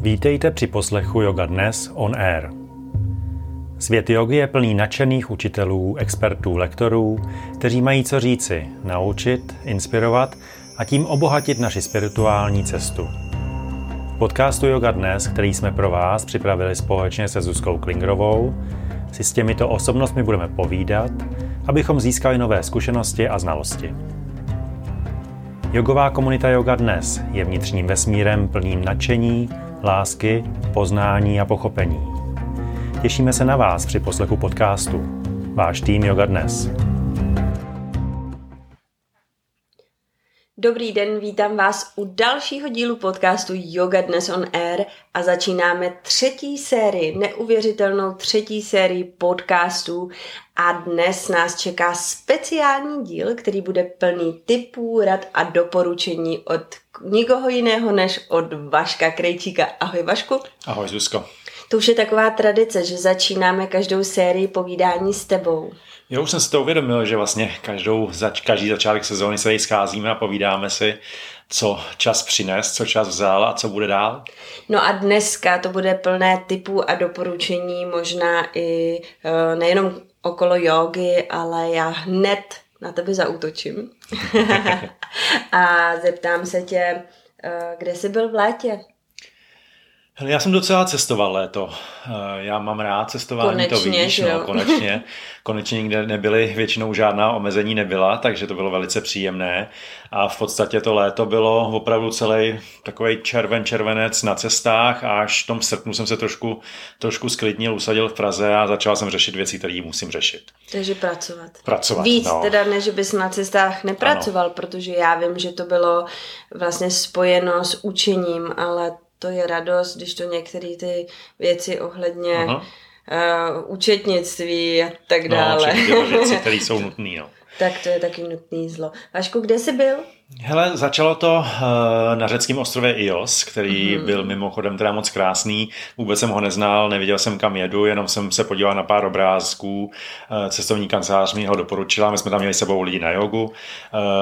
Vítejte při poslechu Yoga Dnes on Air. Svět jogy je plný nadšených učitelů, expertů, lektorů, kteří mají co říci, naučit, inspirovat a tím obohatit naši spirituální cestu. V podcastu Yoga Dnes, který jsme pro vás připravili společně se Zuzkou Klingrovou, si s těmito osobnostmi budeme povídat, abychom získali nové zkušenosti a znalosti. Jogová komunita Yoga Dnes je vnitřním vesmírem plným nadšení, lásky, poznání a pochopení. Těšíme se na vás při poslechu podcastu. Váš tým Yoga Dnes. Dobrý den, vítám vás u dalšího dílu podcastu Yoga Dnes on Air a začínáme třetí sérii, neuvěřitelnou třetí sérii podcastů a dnes nás čeká speciální díl, který bude plný tipů, rad a doporučení od nikoho jiného než od Vaška Krejčíka. Ahoj Vašku. Ahoj Zuzko. To už je taková tradice, že začínáme každou sérii povídání s tebou. Já už jsem si to uvědomil, že vlastně každou, zač, každý začátek sezóny se tady scházíme a povídáme si, co čas přines, co čas vzal a co bude dál. No a dneska to bude plné typů a doporučení, možná i e, nejenom okolo jogy, ale já hned na tebe zautočím a zeptám se tě, e, kde jsi byl v létě? Hele, já jsem docela cestoval léto. Eh, já mám rád cestování, konečně, to víš, no, konečně. Konečně nikde nebyly, většinou žádná omezení nebyla, takže to bylo velice příjemné. A v podstatě to léto bylo opravdu celý takový červen červenec na cestách a až v tom srpnu jsem se trošku, trošku sklidnil, usadil v Praze a začal jsem řešit věci, které musím řešit. Takže pracovat. Pracovat, Víc no. teda, než bys na cestách nepracoval, ano. protože já vím, že to bylo vlastně spojeno s učením, ale to je radost, když to některé ty věci ohledně uh, účetnictví a tak dále. No, věci, které jsou nutné. No. tak to je taky nutný zlo. Vašku, kde jsi byl? Hele, začalo to uh, na řeckém ostrově Ios, který mm-hmm. byl mimochodem teda moc krásný. Vůbec jsem ho neznal, neviděl jsem kam jedu, jenom jsem se podíval na pár obrázků. Uh, cestovní kancelář mi ho doporučila, my jsme tam měli sebou lidi na jogu uh,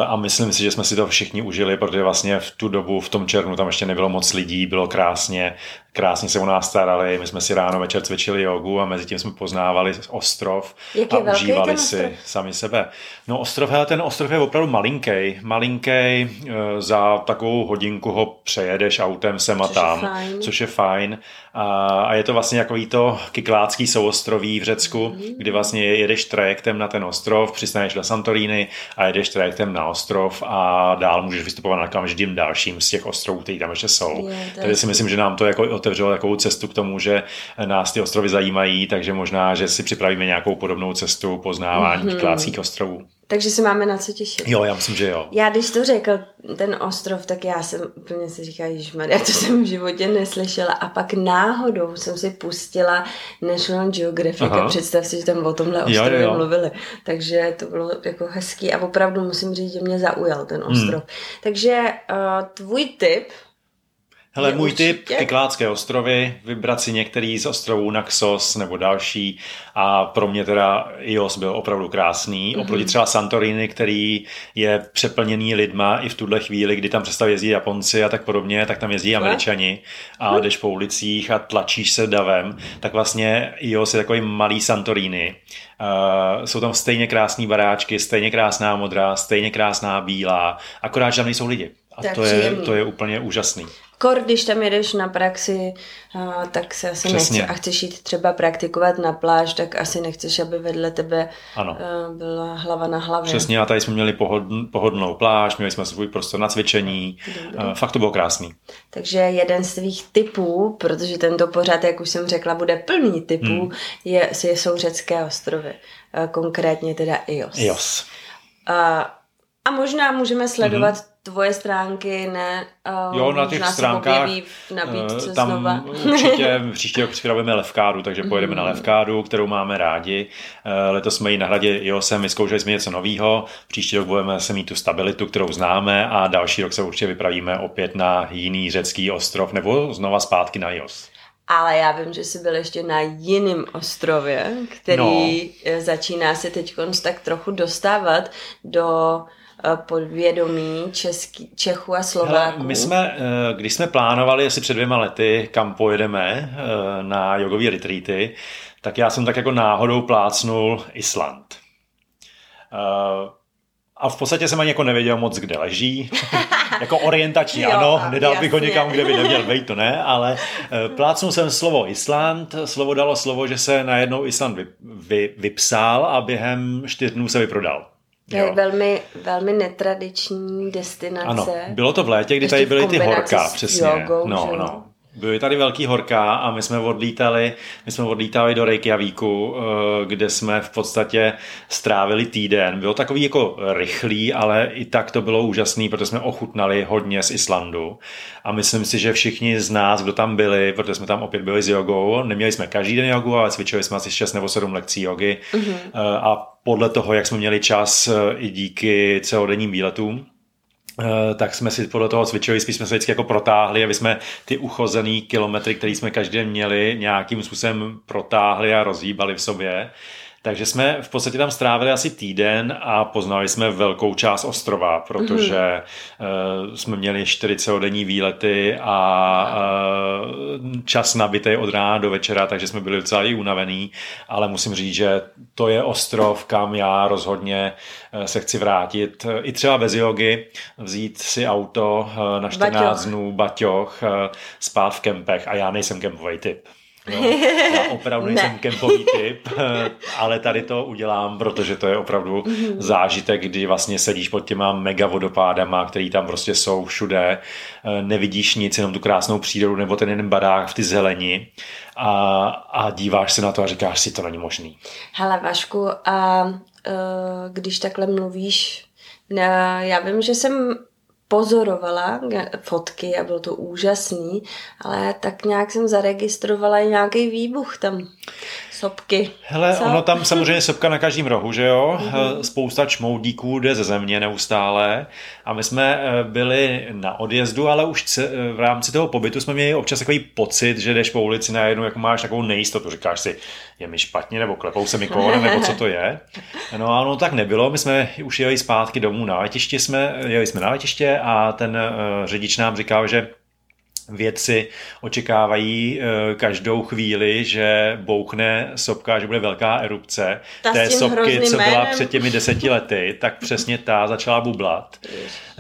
a myslím si, že jsme si to všichni užili, protože vlastně v tu dobu, v tom červnu, tam ještě nebylo moc lidí, bylo krásně, krásně se o nás starali, my jsme si ráno večer cvičili jogu a mezi tím jsme poznávali ostrov Jak a užívali si sami sebe. No ostrov, hele, ten ostrov je opravdu malinký, malinký eh, za takovou hodinku ho přejedeš autem sem a Což je tam, fajn. což je fajn. A, a je to vlastně takový to kyklácký souostroví v Řecku, Mhm. kdy vlastně jedeš trajektem na ten ostrov, přistaneš do Santoríny a jedeš trajektem na ostrov a dál můžeš vystupovat na každým dalším z těch ostrovů, které tam ještě jsou. Je, to je Takže si myslím, že nám to jako otevřelo takovou cestu k tomu, že nás ty ostrovy zajímají, takže možná, že si připravíme nějakou podobnou cestu poznávání Mhm. mm-hmm. kykláckých ostrovů. Takže se máme na co těšit. Jo, já myslím, že jo. Já když to řekl, ten ostrov, tak já jsem úplně si říkala, já to jsem v životě neslyšela a pak náhodou jsem si pustila National Geographic Aha. a představ si, že tam o tomhle Jo, ostrově jo. mluvili. Takže to bylo jako hezký a opravdu musím říct, že mě zaujal ten ostrov. Hmm. Takže uh, tvůj tip, Hele, Je můj určitě. tip, Kyklácké ostrovy, vybrat si některý z ostrovů Naxos nebo další a pro mě teda Ios byl opravdu krásný. Mhm. Mm-hmm. Oproti třeba Santorini, který je přeplněný lidma i v tuhle chvíli, kdy tam přestaví jezdit Japonci a tak podobně, tak tam jezdí Američani a jdeš po ulicích a tlačíš se davem, tak vlastně Ios je takový malý Santorini. Uh, jsou tam stejně krásné baráčky, stejně krásná modrá, stejně krásná bílá, akorát, že tam nejsou lidi. A To je to je, příjemný. to je úplně úžasný. Kor, když tam jedeš na praxi, tak se asi Přesně. nechce a chceš jít třeba praktikovat na pláž, tak asi nechceš, aby vedle tebe Ano. byla hlava na hlavě. Přesně, a tady jsme měli pohodn, pohodlnou pláž, měli jsme svůj prostor na cvičení, Dobrý. Fakt to bylo krásný. Takže jeden z tvých typů, protože tento pořad, jak už jsem řekla, bude plný typů, Hmm. hmm. je, jsou řecké ostrovy. Konkrétně teda Ios. Ios. A, a možná můžeme sledovat mm-hmm. Tvoje stránky, ne? Mhm. Jo, na těch stránkách nabídce eh, tam znova. určitě příští rok připravujeme levkádu, takže pojedeme Mhm. na levkádu, kterou máme rádi. Eh, Letos jsme ji na hradě IOSem, vyzkoušeli jsme něco nového. Příští rok budeme se mít tu stabilitu, kterou známe a další rok se určitě vypravíme opět na jiný řecký ostrov nebo znova zpátky na IOS. Ale já vím, že jsi byl ještě na jiném ostrově, který No. začíná se teď tak trochu dostávat do podvědomí Český, Čechů a Slováků? Hele, my jsme, eh, když jsme plánovali asi před dvěma lety, kam pojedeme eh, na jogové retreaty, tak já jsem tak jako náhodou plácnul Island. A v podstatě jsem ani jako nevěděl moc, kde leží. jako orientační jo, ano, nedal jasně. bych ho někam, kde by neměl být, to ne, ale plácnul jsem slovo Island, slovo dalo slovo, že se najednou Island vy, vy, vypsal a během čtyř dnů se vyprodal. To je velmi, velmi netradiční destinace. Ano, bylo to v létě, kdy tady byly ty horka, přesně. Jogou, no, no. Byly tady velký horka a my jsme odlítali, my jsme odlítali do Reykjavíku, eh, kde jsme v podstatě strávili týden. Bylo takový jako rychlý, ale i tak to bylo úžasný, protože jsme ochutnali hodně z Islandu. A myslím si, že všichni z nás, kdo tam byli, protože jsme tam opět byli s jogou, neměli jsme každý den jogu, ale cvičili jsme asi 6 nebo 7 lekcí jogy. Mm-hmm. A podle toho, jak jsme měli čas eh, i díky celodenním výletům, tak jsme si podle toho cvičili, spíš jsme se vždycky jako protáhli, aby jsme ty uchozený kilometry, které jsme každý měli, nějakým způsobem protáhli a rozhýbali v sobě. Takže jsme v podstatě tam strávili asi týden a poznali jsme velkou část ostrova, protože mm-hmm. uh, jsme měli 40 denní výlety a uh, čas nabitý od rána do večera, takže jsme byli docela i unavený, ale musím říct, že to je ostrov, kam já rozhodně uh, se chci vrátit. I třeba bez jogy, vzít si auto na 14 baťoch. dnů, baťoch, spát v kempech a já nejsem kempový typ. No, já opravdu nejsem kempový typ, ale tady to udělám, protože to je opravdu mm-hmm. zážitek, kdy vlastně sedíš pod těma mega vodopádama, který tam prostě jsou všude, eh, nevidíš nic, jenom tu krásnou přírodu nebo ten jeden barák v ty zeleni a, a díváš se na to a říkáš si, to není možný. Hele Vašku, a uh, když takhle mluvíš, já vím, že jsem pozorovala fotky a bylo to úžasný, ale tak nějak jsem zaregistrovala i nějaký výbuch tam sopky. Hele, Co? ono tam samozřejmě sopka na každém rohu, že jo? Mm-hmm. Spousta čmoudíků jde ze země neustále a my jsme eh, byli na odjezdu, ale už eh, v rámci toho pobytu jsme měli občas takový pocit, že jdeš po ulici najednou, jako máš takovou nejistotu, říkáš si, je mi špatně, nebo klepou se mi kolem, nebo co to je. No a ono tak nebylo, my jsme už jeli zpátky domů na letiště, jsme, jeli jsme na letiště a ten řidič nám říkal, že vědci očekávají eh, každou chvíli, že bouchne sopka, že bude velká erupce. Ta té sopky, co byla jménem. před těmi deseti lety, tak přesně ta začala bublat.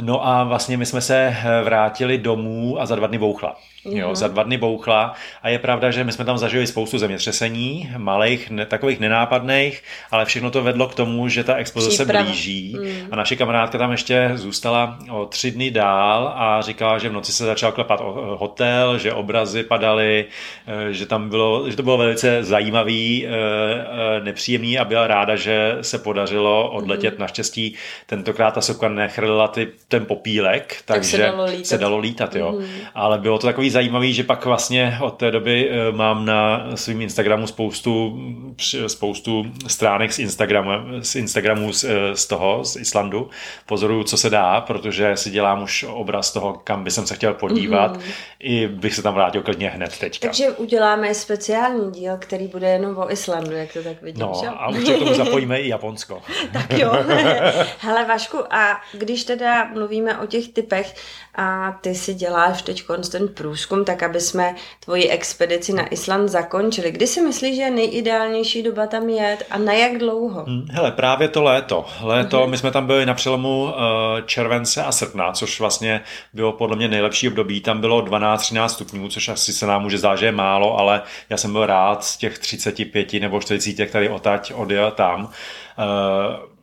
No a vlastně my jsme se eh, vrátili domů a za dva dny bouchla. Jo, za dva dny bouchla a je pravda, že my jsme tam zažili spoustu zemětřesení, malých, ne, takových nenápadných, ale všechno to vedlo k tomu, že ta exploze se blíží mm. a naše kamarádka tam ještě zůstala o tři dny dál a říkala, že v noci se začal klepat hotel, že obrazy padaly, eh, že tam bylo, že to bylo velice zajímavý, eh, eh, nepříjemný a byla ráda, že se podařilo odletět. Mm. Naštěstí tentokrát ta sopka nechrlila ty, ten popílek, tak takže se dalo lítat, se dalo lítat jo. Mm. Ale bylo to takový zajímavý, že pak vlastně od té doby eh, mám na svém Instagramu spoustu, spoustu stránek z Instagramu, z Instagramu z, eh, z toho, z Islandu. Pozoruju, co se dá, protože si dělám už obraz toho, kam by jsem se chtěl podívat. Mm-hmm. I bych se tam vrátil klidně hned teďka. Takže uděláme speciální díl, který bude jenom o Islandu, jak to tak vidím. No že? a určitě k tomu zapojíme i Japonsko. tak jo. Hele Vašku, a když teda mluvíme o těch typech, a ty si děláš teď ten průzkum, tak aby jsme tvoji expedici na Island zakončili. Kdy si myslíš, že je nejideálnější doba tam jet a na jak dlouho? Hmm, hele, právě to léto. Léto, uh-huh. my jsme tam byli na přelomu uh, července a srpna, což vlastně bylo podle mě nejlepší období. Tam bylo 12-13 stupňů, což asi se nám může zdát, že je málo, ale já jsem byl rád z těch 35 nebo 40, který otať odjel tam. Uh,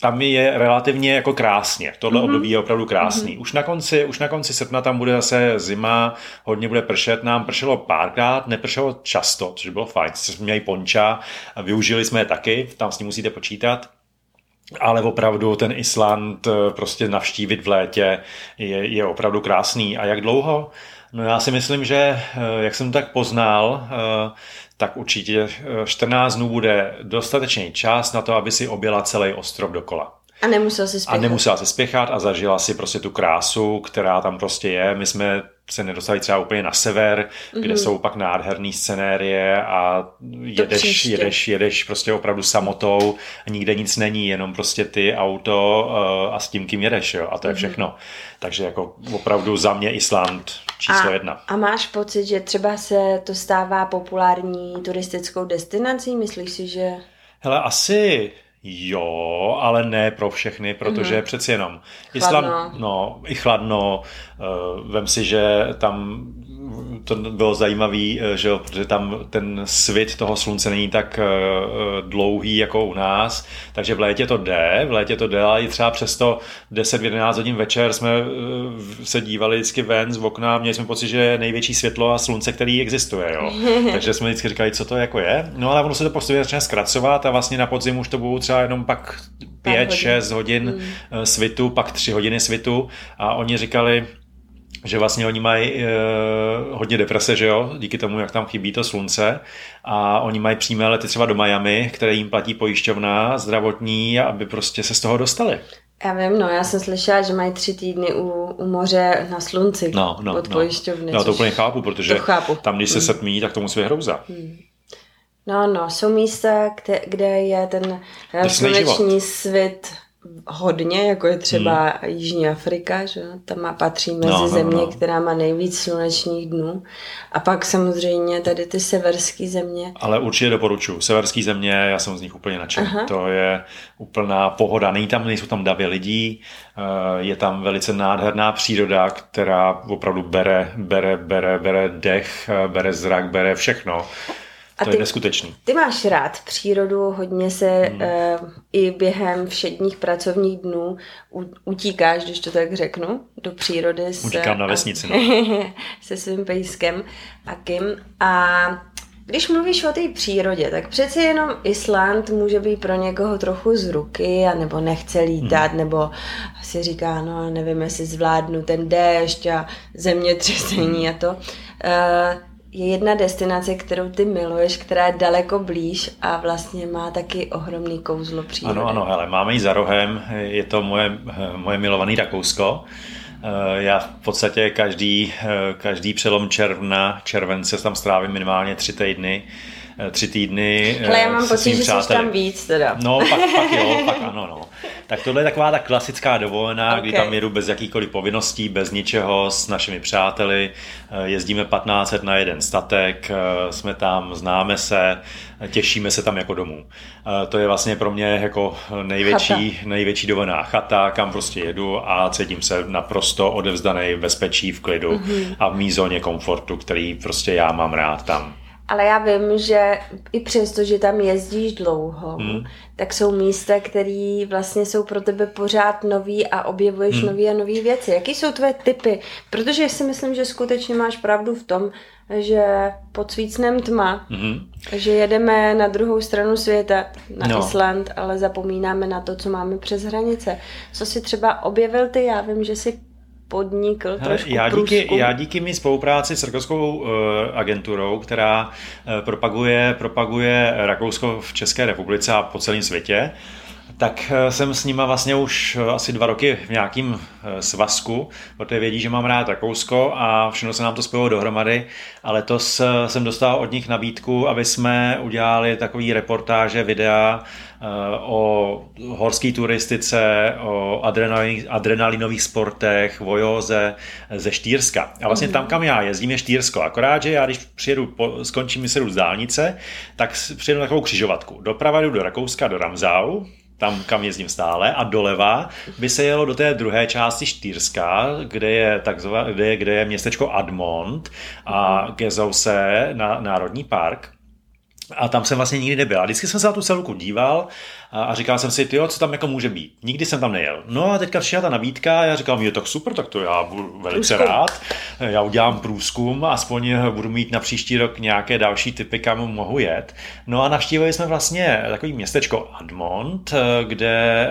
tam je relativně jako krásně. Tohle mm-hmm. období je opravdu krásný. Mm-hmm. Už na konci, už na konci srpna tam bude zase zima, hodně bude pršet. Nám pršelo párkrát, nepršelo často, což bylo fajn. Jsme měli ponča, využili jsme je taky, tam s tím musíte počítat. Ale opravdu ten Island eh, prostě navštívit v létě je, je opravdu krásný. A jak dlouho? No já si myslím, že eh, jak jsem to tak poznal, eh, tak určitě 14 dnů bude dostatečný čas na to, aby si objela celý ostrov dokola. A nemusela si spěchat. A nemusela si spěchat a zažila si prostě tu krásu, která tam prostě je. My jsme se nedostali třeba úplně na sever, mm-hmm. kde mhm. jsou pak nádherný scenérie a jedeš, jedeš, jedeš prostě opravdu samotou a nikde nic není, jenom prostě ty, auto uh, a s tím, kým jedeš, jo, a to je mm-hmm. všechno. Takže jako opravdu za mě Island číslo a, jedna. A máš pocit, že třeba se to stává populární turistickou destinací? Myslíš si, že... Hele, asi Jo, ale ne pro všechny, protože mm-hmm. přeci jenom chladno. no, i chladno, uh, vem si, že tam to bylo zajímavý, eh, že jo, protože tam ten svit toho slunce není tak uh, dlouhý jako u nás, takže v létě to jde, v létě to jde, ale i třeba přesto 10-11 hodin večer jsme se dívali vždycky ven z okna, měli jsme pocit, že je největší světlo a slunce, který existuje, jo. takže jsme vždycky říkali, co to jako je. No ale ono se to postupně začne zkracovat a vlastně na podzim už to budou třeba jenom pak 5-6 hodin, hodin hmm. svitu, pak 3 hodiny svitu a oni říkali, že vlastně oni mají e, hodně deprese, že jo, díky tomu, jak tam chybí to slunce a oni mají přímé lety třeba do Miami, které jim platí pojišťovna zdravotní, aby prostě se z toho dostali. Já vím, no, já jsem slyšela, že mají tři týdny u, u moře na slunci no, no, od no. pojišťovny. No, to úplně chápu, protože to chápu. tam, když se hmm. setmí, tak to musí být hrouza. Hmm. No, no, jsou místa, kde, kde je ten sluneční svit hodně, jako je třeba hmm. Jižní Afrika, že tam má patří mezi no, no, země, no. která má nejvíc slunečních dnů. A pak samozřejmě tady ty severské země. Ale určitě doporučuji. Severské země, já jsem z nich úplně nadšen. Aha. To je úplná pohoda. Není tam, nejsou tam davy lidí, eh, je tam velice nádherná příroda, která opravdu bere, bere, bere, bere dech, eh, bere zrak, bere všechno. A to ty, je neskutečný. Ty máš rád přírodu, hodně se hmm. uh, i během všedních pracovních dnů u, utíkáš, když to tak řeknu, do přírody. Utíkám na vesnici. No. se svým pejskem a Kim. A když mluvíš o té přírodě, tak přeci jenom Island může být pro někoho trochu z ruky, a nebo nechce lítat, hmm. nebo si říká, no nevím, jestli zvládnu ten déšť a zemětřesení a to. Uh, je jedna destinace, kterou ty miluješ, která je daleko blíž a vlastně má taky ohromný kouzlo přírody. Ano, ano, hele, máme ji za rohem, je to moje, moje milované Rakousko. Eh, já v podstatě každý, eh, každý přelom června, července tam strávím minimálně tři týdny tři týdny. Ale já mám pocit, že jsi tam víc teda. No, pak, pak jo, pak ano, no. Tak tohle je taková ta klasická dovolená, okay. kdy tam jedu bez jakýchkoliv povinností, bez ničeho, s našimi přáteli. Eh, jezdíme 15 let na jeden statek, eh, jsme tam, známe se, těšíme se tam jako domů. To je vlastně pro mě jako největší, chata. největší dovolená chata, kam prostě jedu a cítím se naprosto odevzdaný v bezpečí, v klidu mm-hmm. a v mý zóně komfortu, který prostě já mám rád tam. Ale já vím, že i přesto, že tam jezdíš dlouho, hmm. tak jsou místa, které vlastně jsou pro tebe pořád nový a objevuješ hmm. nový a nový věci. Jaký jsou tvé typy? Protože si myslím, že skutečně máš pravdu v tom, že pod svícnem tma, mm-hmm. že jedeme na druhou stranu světa, na no. Island, ale zapomínáme na to, co máme přes hranice. Co si třeba objevil ty? Já vím, že si podnikl trošku já díky, já díky mý spolupráci s rakouskou uh, agenturou, která uh, propaguje, propaguje Rakousko v České republice a po celém světě, tak eh, jsem s nima vlastně už asi dva roky v nějakým svazku, protože vědí, že mám rád Rakousko a všechno se nám to spojilo dohromady a letos jsem dostal od nich nabídku, aby jsme udělali takový reportáže, videa o horské turistice, o adrenalinových sportech, vojoze ze Štýrska. A vlastně tam, kam já jezdím, je Štýrsko. Akorát, že já když přijedu, skončím si z dálnice, tak přijedu na takovou křižovatku. Doprava jdu do Rakouska, do Ramzau, tam, kam jezdím stále, a doleva by se jelo do té druhé části Štýrska, kde je, takzvané, kde je, kde je městečko Admont a Gezause, na, národní park. A tam jsem vlastně nikdy nebyl. A vždycky jsem se na tu celku díval a, a říkal jsem si, jo, co tam jako může být. Nikdy jsem tam nejel. No a teďka přišla ta nabídka a já říkal, je tak super, tak to já budu velice průzkum. rád. Já udělám průzkum, aspoň budu mít na příští rok nějaké další typy, kam mohu jet. No a navštívili jsme vlastně takový městečko Admont, kde,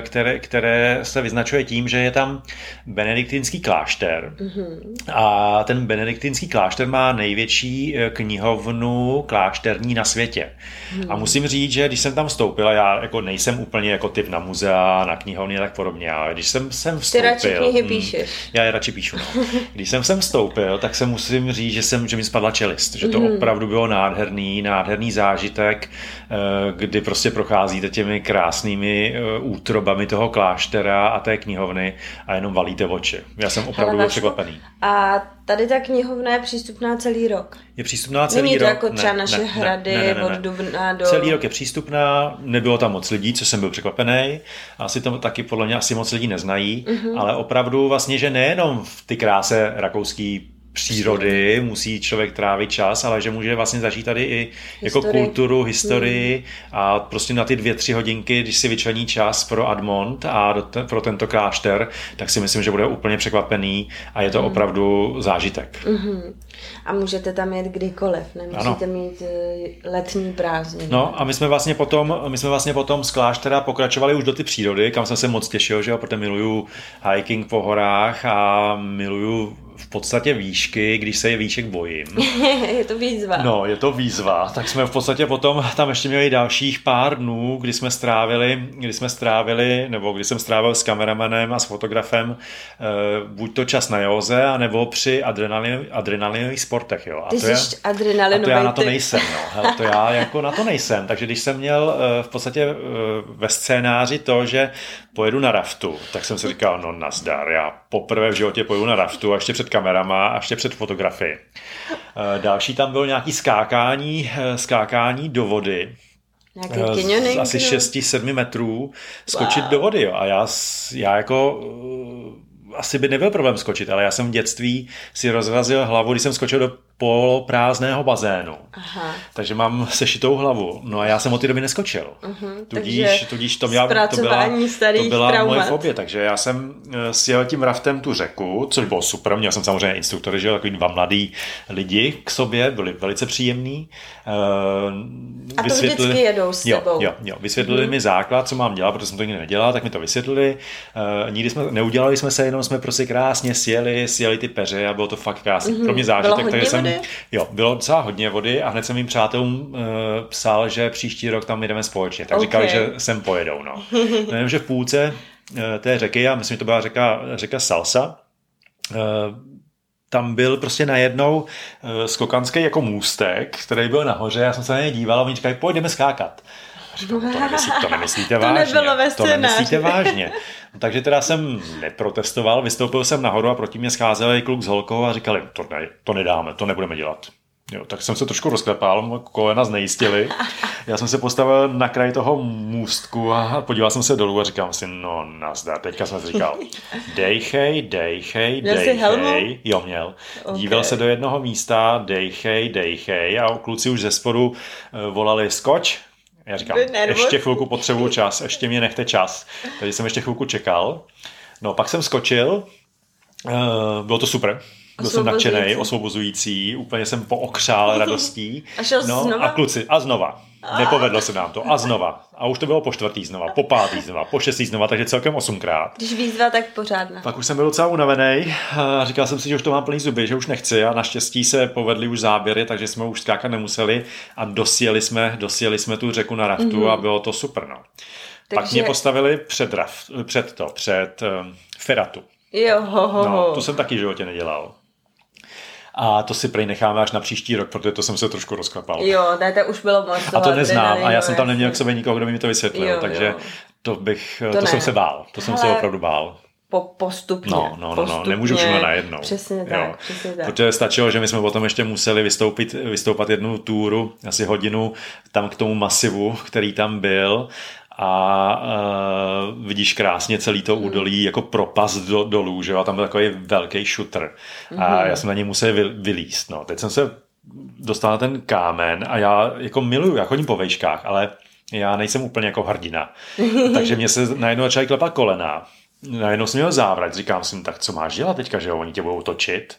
které, které se vyznačuje tím, že je tam benediktinský klášter. Mm-hmm. A ten benediktinský klášter má největší knihovnu klášterní na světě. Mm-hmm. A musím říct, že když jsem tam vstoupil, já já jako nejsem úplně jako typ na muzea, na knihovny a tak podobně, ale když jsem sem vstoupil... Ty radši knihy píšeš. Hmm, já je radši píšu, no. Když jsem sem vstoupil, tak se musím říct, že, jsem, že mi spadla čelist, že to mm. opravdu bylo nádherný, nádherný zážitek, eh, kdy prostě procházíte těmi krásnými eh, útrobami toho kláštera a té knihovny a jenom valíte oči. Já jsem opravdu byl překvapený. A tady ta knihovna je přístupná celý rok. Je přístupná celý Není to rok. jako třeba ne, naše ne, hrady ne, ne, ne, od ne. Dubna do... Celý rok je přístupná, nebylo tam moc lidí, což jsem byl překvapený. Asi to taky podle mě asi moc lidí neznají, mm-hmm. ale opravdu vlastně, že nejenom v ty kráse rakouský přírody musí člověk trávit čas, ale že může vlastně zažít tady i jako Historii. kulturu, historii hmm. a prostě na ty dvě, tři hodinky, když si vyčlení čas pro Admont a do te, pro tento klášter, tak si myslím, že bude úplně překvapený a je to hmm. opravdu zážitek. Mhm. A můžete tam jet kdykoliv, nemusíte ano. mít eh, letní prázdniny. No a my jsme vlastně potom, my jsme vlastně potom z kláštera pokračovali už do ty přírody, kam jsem se moc těšil, že jo, protože miluju hiking po horách a miluju v podstatě výšky, když se je výšek bojím. je to výzva. No, je to výzva. Tak jsme v podstatě potom tam ještě měli dalších pár dnů, kdy jsme strávili, kdy jsme strávili, nebo kdy jsem strávil s kameramanem a s fotografem eh, buď to čas na józe, anebo při adrenalin, adrenalinových sportech. Jo. A Ty to je, a to já na to nejsem. No. Hele, to já jako na to nejsem. Takže když jsem měl eh, v podstatě eh, ve scénáři to, že pojedu na raftu, tak jsem si říkal, no nazdar, já poprvé v životě pojedu na raftu a ještě před kamerama a ještě před fotografii. Eh, Další tam bylo nějaký skákání, eh, skákání do vody. Nějaký Eh, z asi no? 6-7 metrů skočit Wow. do vody. Jo. A já, já jako asi by nebyl problém skočit, ale já jsem v dětství si rozrazil hlavu, když jsem skočil do poloprázdného bazénu. Aha. Takže mám sešitou hlavu. No a já jsem od té doby neskočil. Mhm, Tudíž, takže tudíž to, byla, to byla, to byla moje fobie. Takže já jsem eh, sjel tím raftem tu řeku, což bylo super. Měl jsem samozřejmě instruktory, že jo, takový dva mladí lidi k sobě, byli velice příjemní. Eh, A to vždycky jedou s jo, tebou. Jo, jo, vysvětlili mi základ, co mám dělat, protože jsem to nikdy nedělal, tak mi to vysvětlili. Uh, nikdy jsme, neudělali jsme se, jenom jsme prostě krásně sjeli, sjeli ty peře a bylo to fakt krásné. Pro mě zážitek, takže jsem, vody? jo, bylo docela hodně vody a hned jsem mým přátelům uh, psal, že příští rok tam jdeme společně. Tak Ok. říkali, že sem pojedou. No. jenom, že v půlce uh, té řeky, a myslím, že to byla řeka, řeka Salsa, uh, tam byl prostě najednou skokanský jako můstek, který byl nahoře, já jsem se na něj díval a oni říkali, pojď, jdeme skákat. Říkám, to, nemyslí, to nemyslíte To vážně. nebylo ve to nemyslíte vážně. No, takže teda jsem neprotestoval, vystoupil jsem nahoru a proti mě scházel kluk s holkou a říkali, to, ne, to nedáme, to nebudeme dělat. Jo, tak jsem se trošku rozklepal, kolena znejistily. Já jsem se postavil na kraj toho můstku a podíval jsem se dolů a říkám si, no nazdar. Teďka jsem si říkal, dejchej, dejchej, dejchej. Jo, měl. Ok. Díval se do jednoho místa, dejchej, dejchej a kluci už ze spodu eh, volali skoč. Já říkám, ještě chvilku potřebuju čas, ještě mě nechte čas. Takže jsem ještě chvilku čekal. No, pak jsem skočil, eh, bylo to super. Byl jsem nadšený, Osvobozující. úplně jsem pookřál radostí. A šel no, znova? A kluci, a znova. Nepovedlo se nám to. A znova. A už to bylo po čtvrtý znova, po pátý znova, po šestý znova, takže celkem osmkrát. Když výzva, tak pořádná. Pak už jsem byl docela unavený a říkal jsem si, že už to mám plný zuby, že už nechci a naštěstí se povedly už záběry, takže jsme už skákat nemuseli a dosjeli jsme, dosjeli jsme tu řeku na raftu mm-hmm. a bylo to super. No. Pak Takže- mě postavili před, raft, před to, před um, feratu. Jo, ho, ho, No, ho. to jsem taky v životě nedělal. A to si prej necháme až na příští rok, protože to jsem se trošku rozklapal. Jo, ne, to už bylo moc. A to neznám a já jsem tam neměl k sobě nikoho, kdo by mi to vysvětlil, Jo, takže jo. to bych, To to, to ne. jsem se bál, to jsem se Hele, opravdu bál. Po, postupně. No, no, no, no, postupně. nemůžu všechno najednou. Přesně tak, přesně tak. Protože stačilo, že my jsme potom ještě museli vystoupit, vystoupat jednu túru, asi hodinu, tam k tomu masivu, který tam byl a uh, vidíš krásně celý to údolí jako propast do, dolů, že jo, a tam byl takový velký šutr a já jsem na něj musel vy, vylíst, no. Teď jsem se dostal na ten kámen a já jako miluju, já chodím po vejškách, ale já nejsem úplně jako hrdina. Takže mě se najednou začaly klepat kolena. Najednou jsem měl závrat, říkám si, no tak co máš dělat teďka, že jo, oni tě budou točit,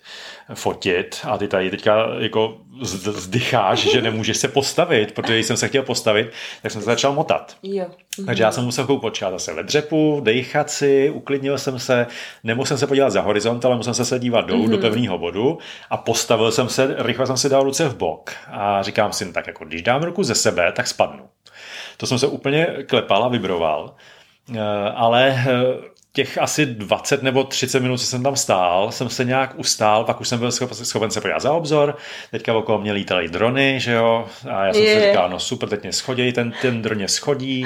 fotit a ty tady teďka jako zdycháš, že nemůžeš se postavit, protože když jsem se chtěl postavit, tak jsem se začal motat. Jo. Takže já jsem musel chvilku počkat zase ve dřepu, dejchat si, uklidnil jsem se, nemusel jsem se podívat za horizont, ale musel jsem se dívat dolů mm-hmm. do pevného bodu a postavil jsem se, rychle jsem si dal ruce v bok a říkám si, no tak jako když dám ruku ze sebe, tak spadnu. To jsem se úplně klepal a vibroval. Eh, ale eh, těch asi 20 nebo 30 minut, co jsem tam stál, jsem se nějak ustál, pak už jsem byl schopen se podívat za obzor, teďka okolo mě lítaly drony, že jo, a já jsem je. si říkal, no super, teď mě schodí, ten, ten dron mě schodí,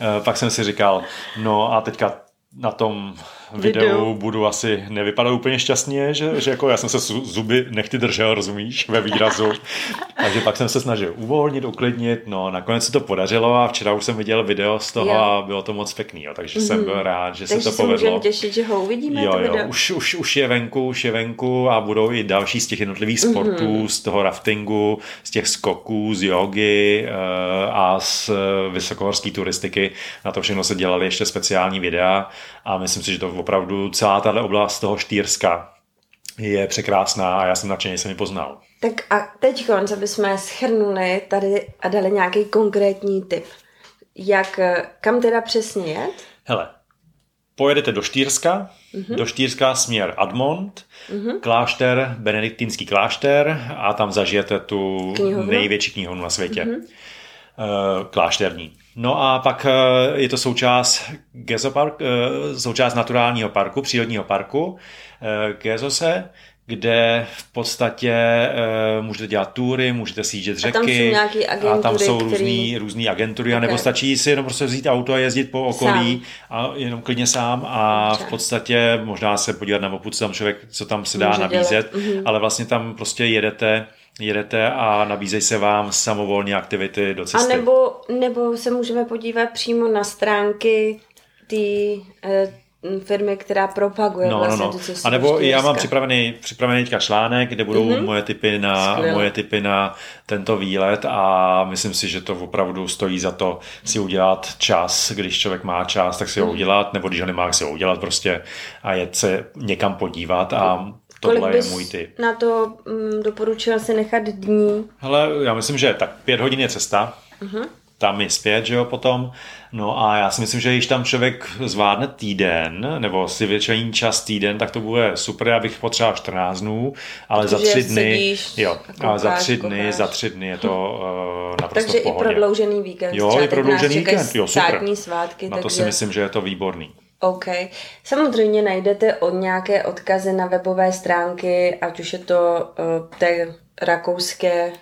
eh, pak jsem si říkal, no a teďka na tom videu, videu budu asi nevypadat úplně šťastně, že, že jako já jsem se zuby nechty držel, rozumíš, ve výrazu. Takže pak jsem se snažil uvolnit, uklidnit, no nakonec se to podařilo a včera už jsem viděl video z toho jo. a bylo to moc pěkný, jo, takže mm-hmm. jsem byl rád, že takže se to povedlo. Takže těšit, že ho uvidíme jo, to video. Jo, už, už, už je venku, už je venku a budou i další z těch jednotlivých sportů, mm-hmm. z toho raftingu, z těch skoků, z jogy uh, a z vysokohorské turistiky. Na to všechno se dělali ještě speciální videa a myslím si, že to opravdu celá tahle oblast toho Štýrska je překrásná a já jsem nadšený, jsem ji poznal. Tak a teď, aby jsme schrnuli tady a dali nějaký konkrétní tip. Jak, kam teda přesně jet? Hele, pojedete do Štýrska, mm-hmm. do Štýrska směr Admont, mm-hmm. klášter, benediktínský klášter a tam zažijete tu knihovnu? největší knihovnu na světě. Mm-hmm. Klášterní. No a pak eh, je to součást Gezopark, eh, součást naturálního parku, přírodního parku eh, Gezose, kde v podstatě uh, můžete dělat tury, můžete sjíždět řeky. A tam jsou agentury, A tam jsou který... různý, různý agentury, okay. nebo stačí si jenom prostě vzít auto a jezdit po okolí sám. a jenom klidně sám a Dobře. v podstatě možná se podívat na mapu, co tam člověk, co tam se dá Může nabízet, mm-hmm. ale vlastně tam prostě jedete jedete a nabízejí se vám samovolní aktivity do cesty. A nebo, nebo se můžeme podívat přímo na stránky té eh, firmy, která propaguje no, vlastně no, no. A nebo já mám připravený, připravený teďka článek, kde budou mm-hmm. moje typy na moje typy na tento výlet a myslím si, že to opravdu stojí za to si udělat čas, když člověk má čas, tak si ho mhm. udělat, nebo když ho nemá, tak si ho udělat prostě a jet se někam podívat a Tohle Kolik bys je můj typ. na to mm, doporučil si nechat dní? Hele, já myslím, že tak pět hodin je cesta. Uh-huh. Tam je zpět, že jo, potom. No a já si myslím, že když tam člověk zvládne týden, nebo si vyčlení čas týden, tak to bude super, já bych potřeboval 14 dnů, ale Protože za tři dny, jo, ale za tři dny, koukáš. za tři dny je to uh, naprosto Takže v pohodě. i prodloužený víkend. Jo, i prodloužený víkend, jo, super. svátky. Na to takže... si myslím, že je to výborný. OK. Samozřejmě najdete od nějaké odkazy na webové stránky, ať už je to uh, té rakouské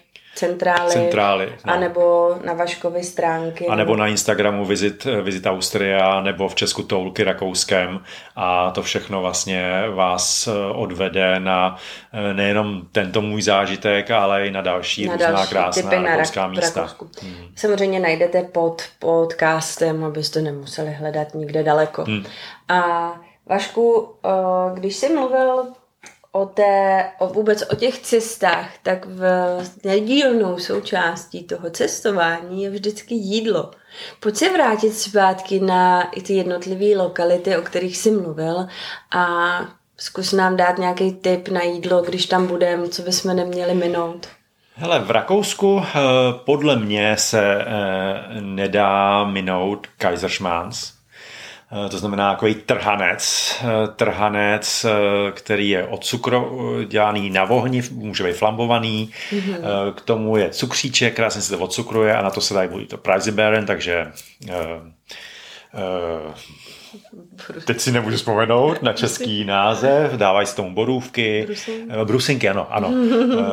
centrály, centrály no. anebo na Vaškovy stránky. A nebo na Instagramu Visit, Visit Austria, nebo v Česku Toulky Rakouském a to všechno vlastně vás eh, odvede na eh, nejenom tento můj zážitek, ale i na další na různá další krásná typy rakouská na místa. Hmm. Samozřejmě najdete pod podcastem, abyste nemuseli hledat nikde daleko. Hmm. A Vašku, eh, když jsi mluvil o té, o vůbec o těch cestách, tak v nedílnou součástí toho cestování je vždycky jídlo. Pojď se vrátit zpátky na i ty jednotlivé lokality, o kterých jsi mluvil a zkus nám dát nějaký tip na jídlo, když tam budeme, co bychom neměli minout. Hele, v Rakousku eh, podle mě se eh, nedá minout Kaiserschmanns Eh, to znamená takový trhanec, eh, trhanec, eh, který je od cukru dělaný na vohni, může být flambovaný, mm-hmm. k tomu je cukříček, krásně se to odcukruje a na to se dají buď to Preiselbeeren, takže Teď si nemůžu vzpomenout na český název, dávají se tomu borůvky, brusinky, eh, brusinky ano, ano, uh,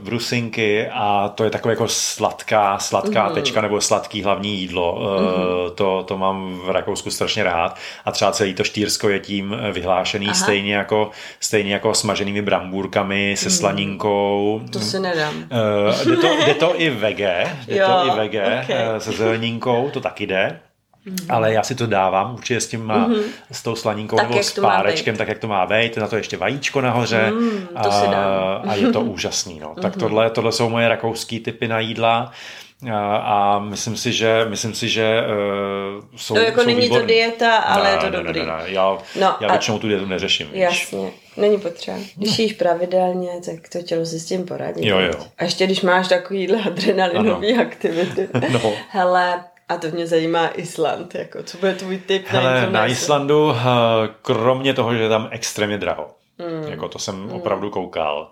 brusinky a to je takové jako sladká, sladká mm. tečka nebo sladký hlavní jídlo. Uh, to, to mám v Rakousku strašně rád a třeba celý to štýrsko je tím vyhlášený Aha. stejně jako, stejně jako smaženými brambůrkami se mm. slaninkou. To si nedám. Jde, to, jde to i vege, jde jo, to i vege okay. se zeleninkou, to taky jde. Mm-hmm. Ale já si to dávám určitě s tím mm-hmm. s tou slaninkou tak, nebo s párečkem, tak jak to má být, na to ještě vajíčko nahoře mm, to a, a je to úžasný. No. Mm-hmm. Tak tohle, tohle jsou moje rakouský typy na jídla. A, a myslím si, že myslím si, že uh, jsou To jako jsou není výborný. to dieta, ale ne, je to ne, dobrý. Ne, ne, ne. Já, no, já většinou tu dietu neřeším. Jasně, víš. není potřeba. Když jíš pravidelně, tak to tělo si s tím poradí. Jo, jo. A ještě když máš takovýhle adrenalinové aktivity. no. Hele, a to mě zajímá Island, jako co bude tvůj tip Hele, na Na Islandu, eh, kromě toho, že je tam extrémně draho, mm. jako to jsem mm. opravdu koukal,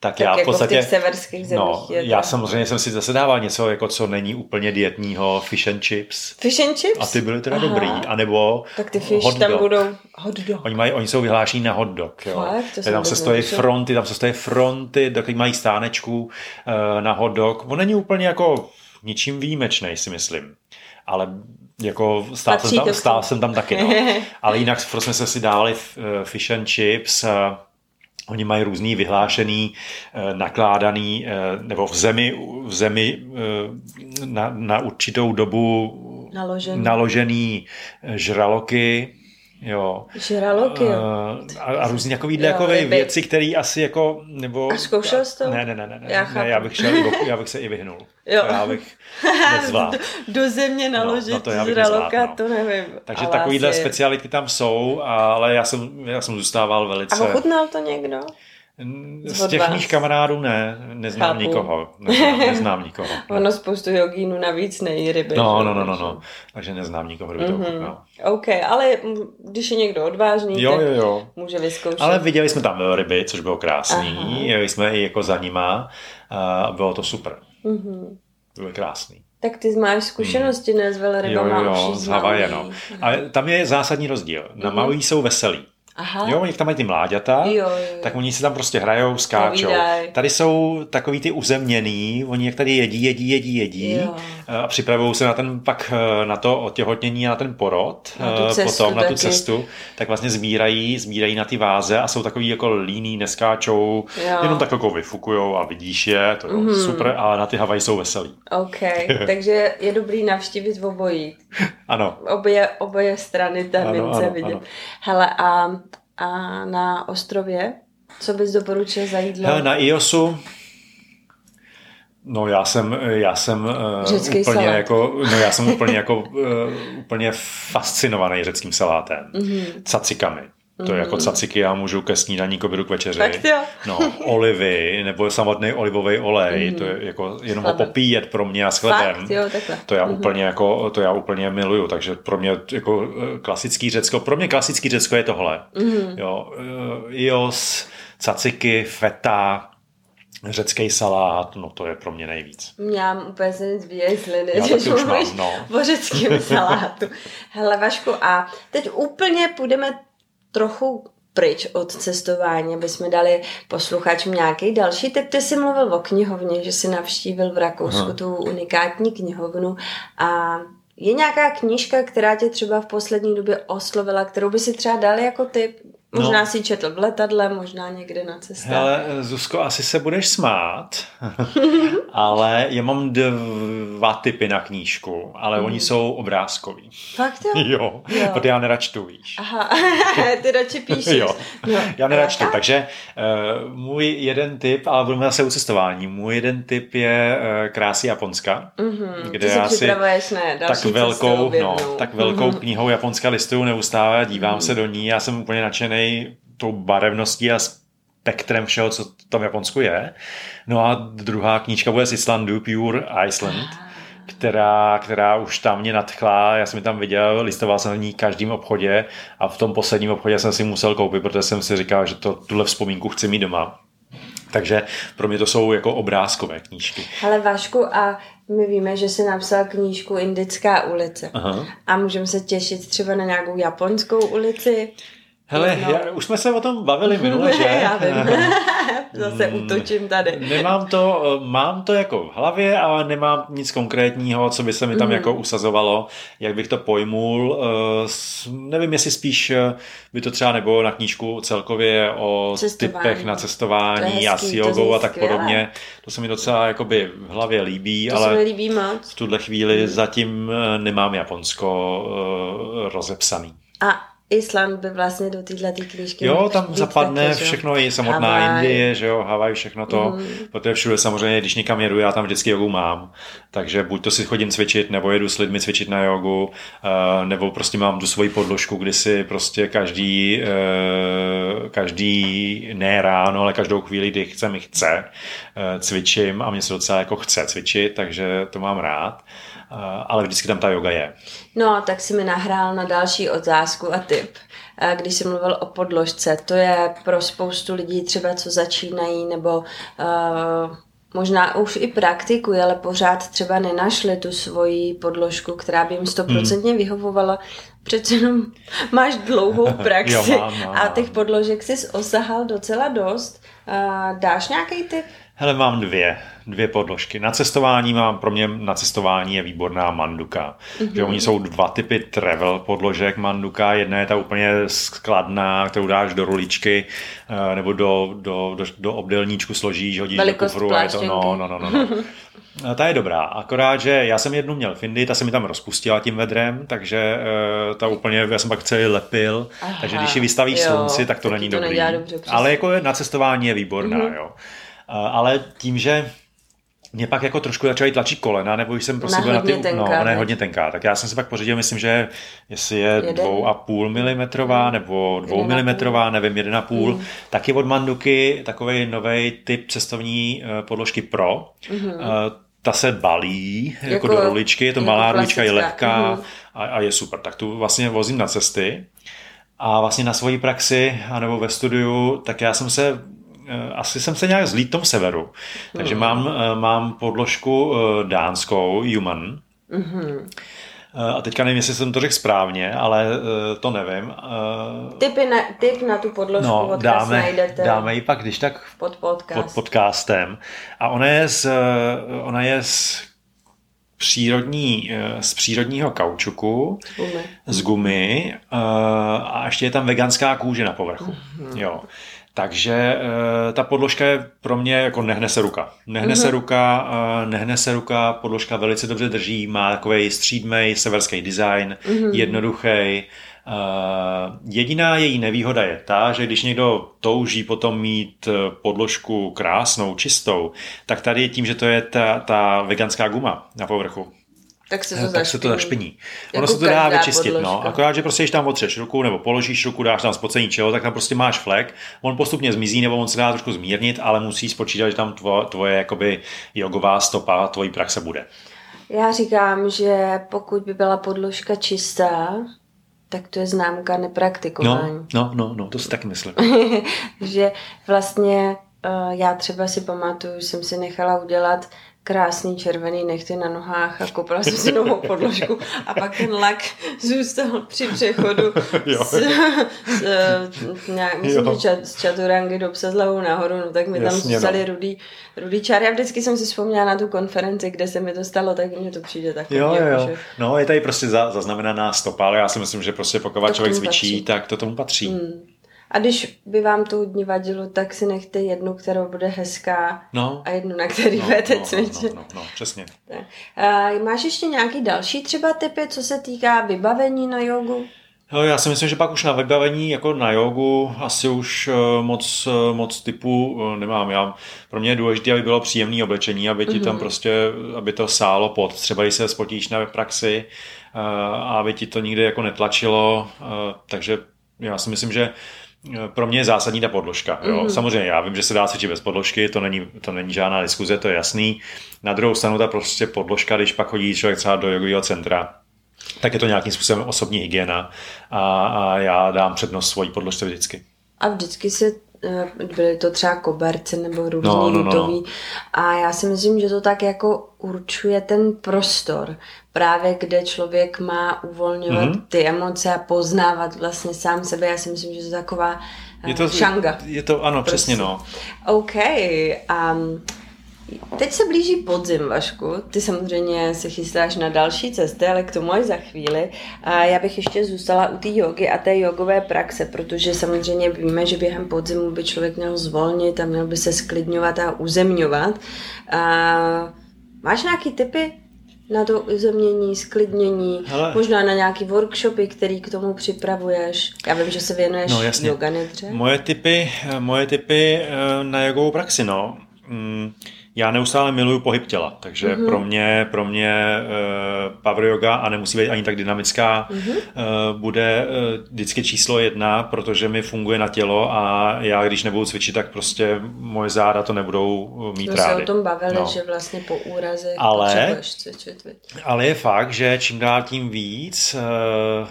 tak, Tak já v jako v podstatě... těch severských zemích no, je já samozřejmě jsem si zase dával něco, jako co není úplně dietního, fish and chips. Fish and chips? A ty byly teda Aha. dobrý. A nebo Tak ty fish hot tam dog. budou hot dog. Oni, mají, oni jsou vyhlášení na hot dog. Jo. Fakt? Tam se stojí netušila. fronty, tam se stojí fronty, dokud mají stánečků eh, na hot dog. On není úplně jako ničím výjimečný, si myslím. Ale jako stál, Patří jsem tam, stál jsem tam taky. No. Ale jinak prostě jsme si dávali eh, fish and chips, eh, Oni mají různý vyhlášený, eh, nakládaný, nebo v zemi, v zemi na, na určitou dobu Naložený. naložený žraloky, jo. Žraloky, jo. Eh, a, a různý takový Jo, takové ryby. věci, které asi jako, nebo... A zkoušel jsi to? Ne, ne, ne, ne, ne, Já chápu. ne, já bych šel, já bych se i vyhnul. Jo. Já bych nezvládl. Do země naložit no to já bych žraloka, nezvládl, no. to nevím. Takže ale takovýhle asi- speciality tam jsou, ale já jsem, já jsem zůstával A velice... ochutnal to někdo? Z těch vás? mých kamarádů ne, neznám Chápu. nikoho. Neznám, neznám nikoho. Ono spoustu jogínů navíc nejí ryby. No, no, no, no, no. Takže neznám nikoho, kdo by to Mhm. ochutnal. OK, ale mm, když je někdo odvážný, Jo, tak jo, jo. může vyzkoušet. Ale viděli jsme tam velryby, což bylo krásný. Aha. Jeli jsme i jako za nima a bylo to super. Mhm. Bylo krásný. Tak ty máš zkušenosti ne s. Jo, velrybama, jo, jo, z Havaje, no. A tam je zásadní rozdíl. Na Maui jsou veselí. Aha. Jo, oni tam mají ty mláďata, Jo, jo, tak oni si tam prostě hrajou, skáčou. Povídaj. Tady jsou takový ty uzemněný, oni jak tady jedí, jedí, jedí, jedí Jo. a připravují se na ten pak eh, na to otěhotnění a na ten porod, Na tu eh, cestu potom na tu taky. cestu, tak vlastně sbírají, sbírají na ty váze a jsou takový jako líný, neskáčou, Jo. jenom tak jako vyfukujou a vidíš je, to je mm. super, ale na ty Havaji jsou veselí. OK, takže je dobrý navštívit obojí. Ano, Obě, obě strany té Ano, mince ano, vidět. ano. Hele, a, a na ostrově, co bys doporučil za jídlo? Hele, na IOSu No já jsem, já jsem uh, Řecký úplně salát. jako, no já jsem úplně jako, uh, úplně fascinovaný řeckým salátem. Mhm. Mm-hmm. Cacikami. To je jako caciky, já můžu ke snídaní, k obědu, k večeři. Fakt jo? No, olivy, nebo samotný olivový olej, mm-hmm. to je jako jenom ho popíjet pro mě a s chlebem. Fakt, jo, takhle. To já úplně jako, to já úplně miluju, takže pro mě jako eh, klasický Řecko, pro mě klasický Řecko je tohle. Mm. Jo, eh, ios, caciky, feta, řecký salát, no to je pro mě nejvíc. Já mám úplně se nic Já když mluvíš no. o řeckém salátu. Hele, Vašku, a teď úplně půjdeme trochu pryč od cestování, aby jsme dali posluchačům nějaký další tip. Ty jsi mluvil o knihovně, že jsi navštívil v Rakousku Aha. tu unikátní knihovnu a je nějaká knížka, která tě třeba v poslední době oslovila, kterou by si třeba dal jako tip? Možná No. si četl v letadle, možná někde na cestě. Hele, Zuzko, asi se budeš smát, ale já mám dva typy na knížku, ale mm. oni jsou obrázkoví. Fakt jo? Jo, Jo. protože já nerad čtu, víš. Aha, ty radši píšeš. Jo, No, já nerad čtu, tak? takže uh, můj jeden tip, ale budeme zase u cestování, můj jeden tip je uh, Krásy Japonska, Mhm, kde ty já si ne, tak velkou, no, tak velkou Mhm. knihou Japonska listuju neustále, dívám se do ní, já jsem úplně nadšený tou barevností a spektrem všeho, co tam v Japonsku je. No a druhá knížka bude z Islandu, Pure Iceland, která, která už tam mě nadchla, já jsem ji tam viděl, listoval jsem v ní v každém obchodě a v tom posledním obchodě jsem si musel koupit, protože jsem si říkal, že to, tuhle vzpomínku chci mít doma. Takže pro mě to jsou jako obrázkové knížky. Hele Vašku, a my víme, že jsi napsal knížku Indická ulice. Aha. A můžeme se těšit třeba na nějakou japonskou ulici. Hele, já, už jsme se o tom bavili minule, že? Já vím. Zase útočím tady. Nemám to, mám to jako v hlavě, ale nemám nic konkrétního, co by se mi tam Mhm. jako usazovalo, jak bych to pojmul. Eh, Nevím, jestli spíš eh, by to třeba nebylo na knížku celkově o Cestování. typech na To cestování je a hezký, s jogou a tak skvěle. podobně. To se mi docela jakoby v hlavě líbí, To se mi ale líbí moc. v tuhle chvíli zatím eh, nemám Japonsko rozepsaný. A Island by vlastně do téhle knížky Jo, tam být zapadne taky, všechno, i samotná Havaj. Indie, že jo, Havaj, všechno to, Mhm. protože všude samozřejmě, když někam jedu, já tam vždycky jogu mám, takže buď to si chodím cvičit, nebo jedu s lidmi cvičit na jogu, eh, nebo prostě mám tu svoji podložku, kdy si prostě každý, eh, každý, ne ráno, ale každou chvíli, kdy chce, mi chce, eh, cvičím a mě se docela jako chce cvičit, takže to mám rád, ale vždycky tam ta yoga je. No, tak si mi nahrál na další otázku a tip. když jsem mluvil o podložce. To je pro spoustu lidí třeba, co začínají, nebo uh, možná už i praktikují, ale pořád třeba nenašli tu svoji podložku, která by jim stoprocentně hmm. vyhovovala. Přece jenom máš dlouhou praxi jo, mám, mám, a těch podložek jsi osahal docela dost. Uh, dáš nějaký tip? Hele, mám dvě, dvě podložky. Na cestování mám, pro mě na cestování je výborná manduka. Mm-hmm. Že oni jsou dva typy travel podložek manduka. Jedna je ta úplně skladná, kterou dáš do ruličky eh, nebo do, do, do, do obdelníčku složíš, hodíš Velikost do kufru a je to, no, no, no, no. no. Ta je dobrá, akorát, že já jsem jednu měl v Indii, ta se mi tam rozpustila tím vedrem, takže uh, ta úplně, já jsem pak celý lepil, Aha, takže když ji vystavíš jo, slunci, tak to není to dobrý. Dobře, Ale jako na cestování je výborná, mm-hmm. jo. Ale tím, že mě pak jako trošku začaly tlačit kolena, nebo jsem prostě byl na ty, tenká, no, ona je hodně tenká, tak já jsem si pak pořídil, myslím, že jestli je dvou a půl milimetrová, hmm. nebo dvou milimetrová, nevím, jeden a půl, mm. taky od Manduky, takový nový typ cestovní uh, podložky Pro, uh, ta se balí jako, jako do ruličky, je to jako malá rulička, je lehká mm-hmm. a, a je super. Tak tu vlastně vozím na cesty a vlastně na svoji praxi, anebo ve studiu, tak já jsem se Eh, asi jsem se nějak zlít tom severu. Takže mm. mám, eh, mám podložku eh, dánskou, Human. Mm-hmm. A teďka nevím, jestli jsem to řekl správně, ale to nevím. Typy na, typ na tu podložku no, dáme, najdete dáme ji pak, když tak pod, podcast. pod podcastem. A ona je z, ona je z přírodní, z přírodního kaučuku, z gumy, z gumy a ještě je tam veganská kůže na povrchu. Mm-hmm. Jo. Takže e, ta podložka je pro mě jako nehne se ruka. Nehne mm-hmm. se ruka, e, nehne se ruka, podložka velice dobře drží, má takový střídmej severský design, mm-hmm. jednoduchý. E, jediná její nevýhoda je ta, že když někdo touží potom mít podložku krásnou, čistou, tak tady je tím, že to je ta, ta veganská guma na povrchu. Tak se to, tak se to zašpiní. Jako ono se to dá vyčistit, no. podložka. no. Akorát, že prostě, když tam otřeš ruku nebo položíš ruku, dáš tam spocení čelo, tak tam prostě máš flek. On postupně zmizí nebo on se dá trošku zmírnit, ale musí spočítat, že tam tvoje, tvoje jakoby jogová stopa, tvojí praxe bude. Já říkám, že pokud by byla podložka čistá, tak to je známka nepraktikování. No, no, no, no to si taky myslím. že vlastně uh, já třeba si pamatuju, jsem si nechala udělat krásný červený nechty na nohách a kopala jsem si novou podložku a pak ten lak zůstal při přechodu z, z, nějak, myslím, jo. že čat, z čaturangy do psa s nahoru, no tak mi tam Jasně, zůstaly no. rudý, rudý čáry a vždycky jsem si vzpomněla na tu konferenci, kde se mi to stalo, tak mně to přijde takový. Jo, jo. Že... No, je tady prostě za, zaznamenaná stopa, ale já si myslím, že prostě pokud člověk cvičí, patří. tak to tomu patří. Hmm. A když by vám to hodně vadilo, tak si nechte jednu, která bude hezká no. a jednu, na který no, budete no, cvičit. No, no, no, no, přesně. Tak. A máš ještě nějaký další třeba typy, co se týká vybavení na jogu? No, já si myslím, že pak už na vybavení jako na jogu asi už eh, moc, eh, moc typu eh, nemám. Já, pro mě je důležité, aby bylo příjemné oblečení, aby ti mm-hmm. tam mhm. prostě, aby to sálo pod. Třeba když se spotíš na praxi, a aby ti to nikdy jako netlačilo. Takže já si myslím, že pro mě je zásadní ta podložka. Jo? Mm-hmm. Samozřejmě já vím, že se dá cvičit bez podložky, to není, to není žádná diskuze, to je jasný. Na druhou stranu ta prostě podložka, když pak chodí člověk třeba do jogového centra, tak je to nějakým způsobem osobní hygiena a, a já dám přednost svojí podložce vždycky. A vždycky se eh, byly to třeba koberce nebo různý no, no, no, no. A já si myslím, že to tak jako určuje ten prostor, právě kde člověk má uvolňovat mm-hmm. ty emoce a poznávat vlastně sám sebe. Já si myslím, že to je taková je to, šanga. Je to, ano, prostě. přesně no. OK. Um, Teď se blíží podzim, Vašku. Ty samozřejmě se chystáš na další cesty, ale k tomu až za chvíli. A já bych ještě zůstala u té jogy a té jogové praxe, protože samozřejmě víme, že během podzimu by člověk měl zvolnit a měl by se sklidňovat a uzemňovat. A máš nějaký typy na to uzemnění, sklidnění, Hele. možná na nějaký workshopy, který k tomu připravuješ. Já vím, že se věnuješ no, jasně. yoga nedře. Moje typy, moje typy eh, na jogovou praxi, no. Mm já neustále miluju pohyb těla, takže mm-hmm. pro mě, pro mě uh, power yoga, a nemusí být ani tak dynamická, mm-hmm. uh, bude uh, vždycky číslo jedna, protože mi funguje na tělo a já, když nebudu cvičit, tak prostě moje záda to nebudou mít Jsme rády. se o tom bavili, no. že vlastně po úrazech ale, cvičit. Ale je fakt, že čím dál tím víc uh,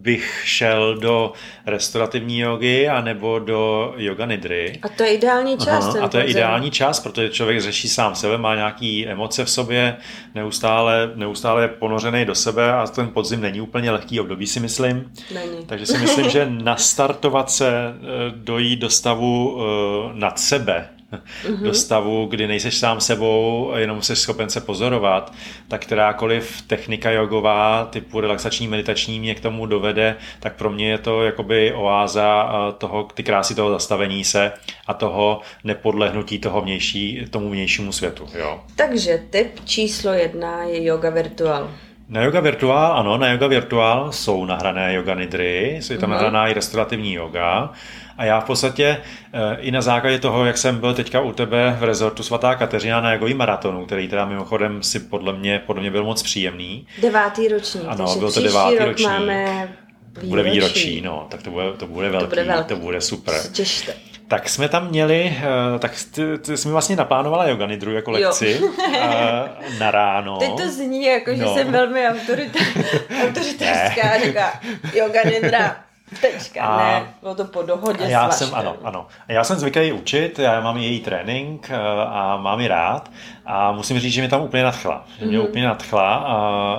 bych šel do restaurativní jogy anebo do yoga nidry. A to je ideální čas. Aha, a to je ideální čas, protože člověk řeší sám sebe, má nějaký emoce v sobě, neustále, neustále je ponořený do sebe a ten podzim není úplně lehký období, si myslím. Není. Takže si myslím, že nastartovat se, eh, dojít do stavu eh, nad sebe, mm-hmm. do stavu, kdy nejseš sám sebou, jenom jsi schopen se pozorovat, tak kterákoliv technika jogová, typu relaxační, meditační mě k tomu dovede, tak pro mě je to jakoby oáza toho, ty krásy toho zastavení se a toho nepodlehnutí toho vnější, tomu vnějšímu světu. Jo. Takže typ číslo jedna je yoga virtual. Na yoga virtuál, ano, na yoga virtuál jsou nahrané yoga nidry, jsou tam mm-hmm. nahraná i restaurativní yoga. A já v podstatě eh, i na základě toho, jak jsem byl teďka u tebe v rezortu Svatá Kateřina na jogový maratonu, který teda mimochodem si podle mě, podle mě byl moc příjemný. Devátý ročník. Ano, byl to devátý rok ročník. Máme výročí. Bude výročí, no, tak to bude, to bude velký, to bude, velký. To bude super. Těšte. Tak jsme tam měli, eh, tak ty, ty jsi mi vlastně naplánovala yoga nidru jako lekci jo. Eh, na ráno. Teď to zní jako, že no. jsem velmi autorita, autoritářská, říká yoga nidra. Tečka, a, ne, bylo to po dohodě já jsem, ano, ano. A já jsem zvyklý učit, já mám její trénink eh, a mám ji rád a musím říct, že mě tam úplně nadchla. Že mě mm-hmm. úplně nadchla a,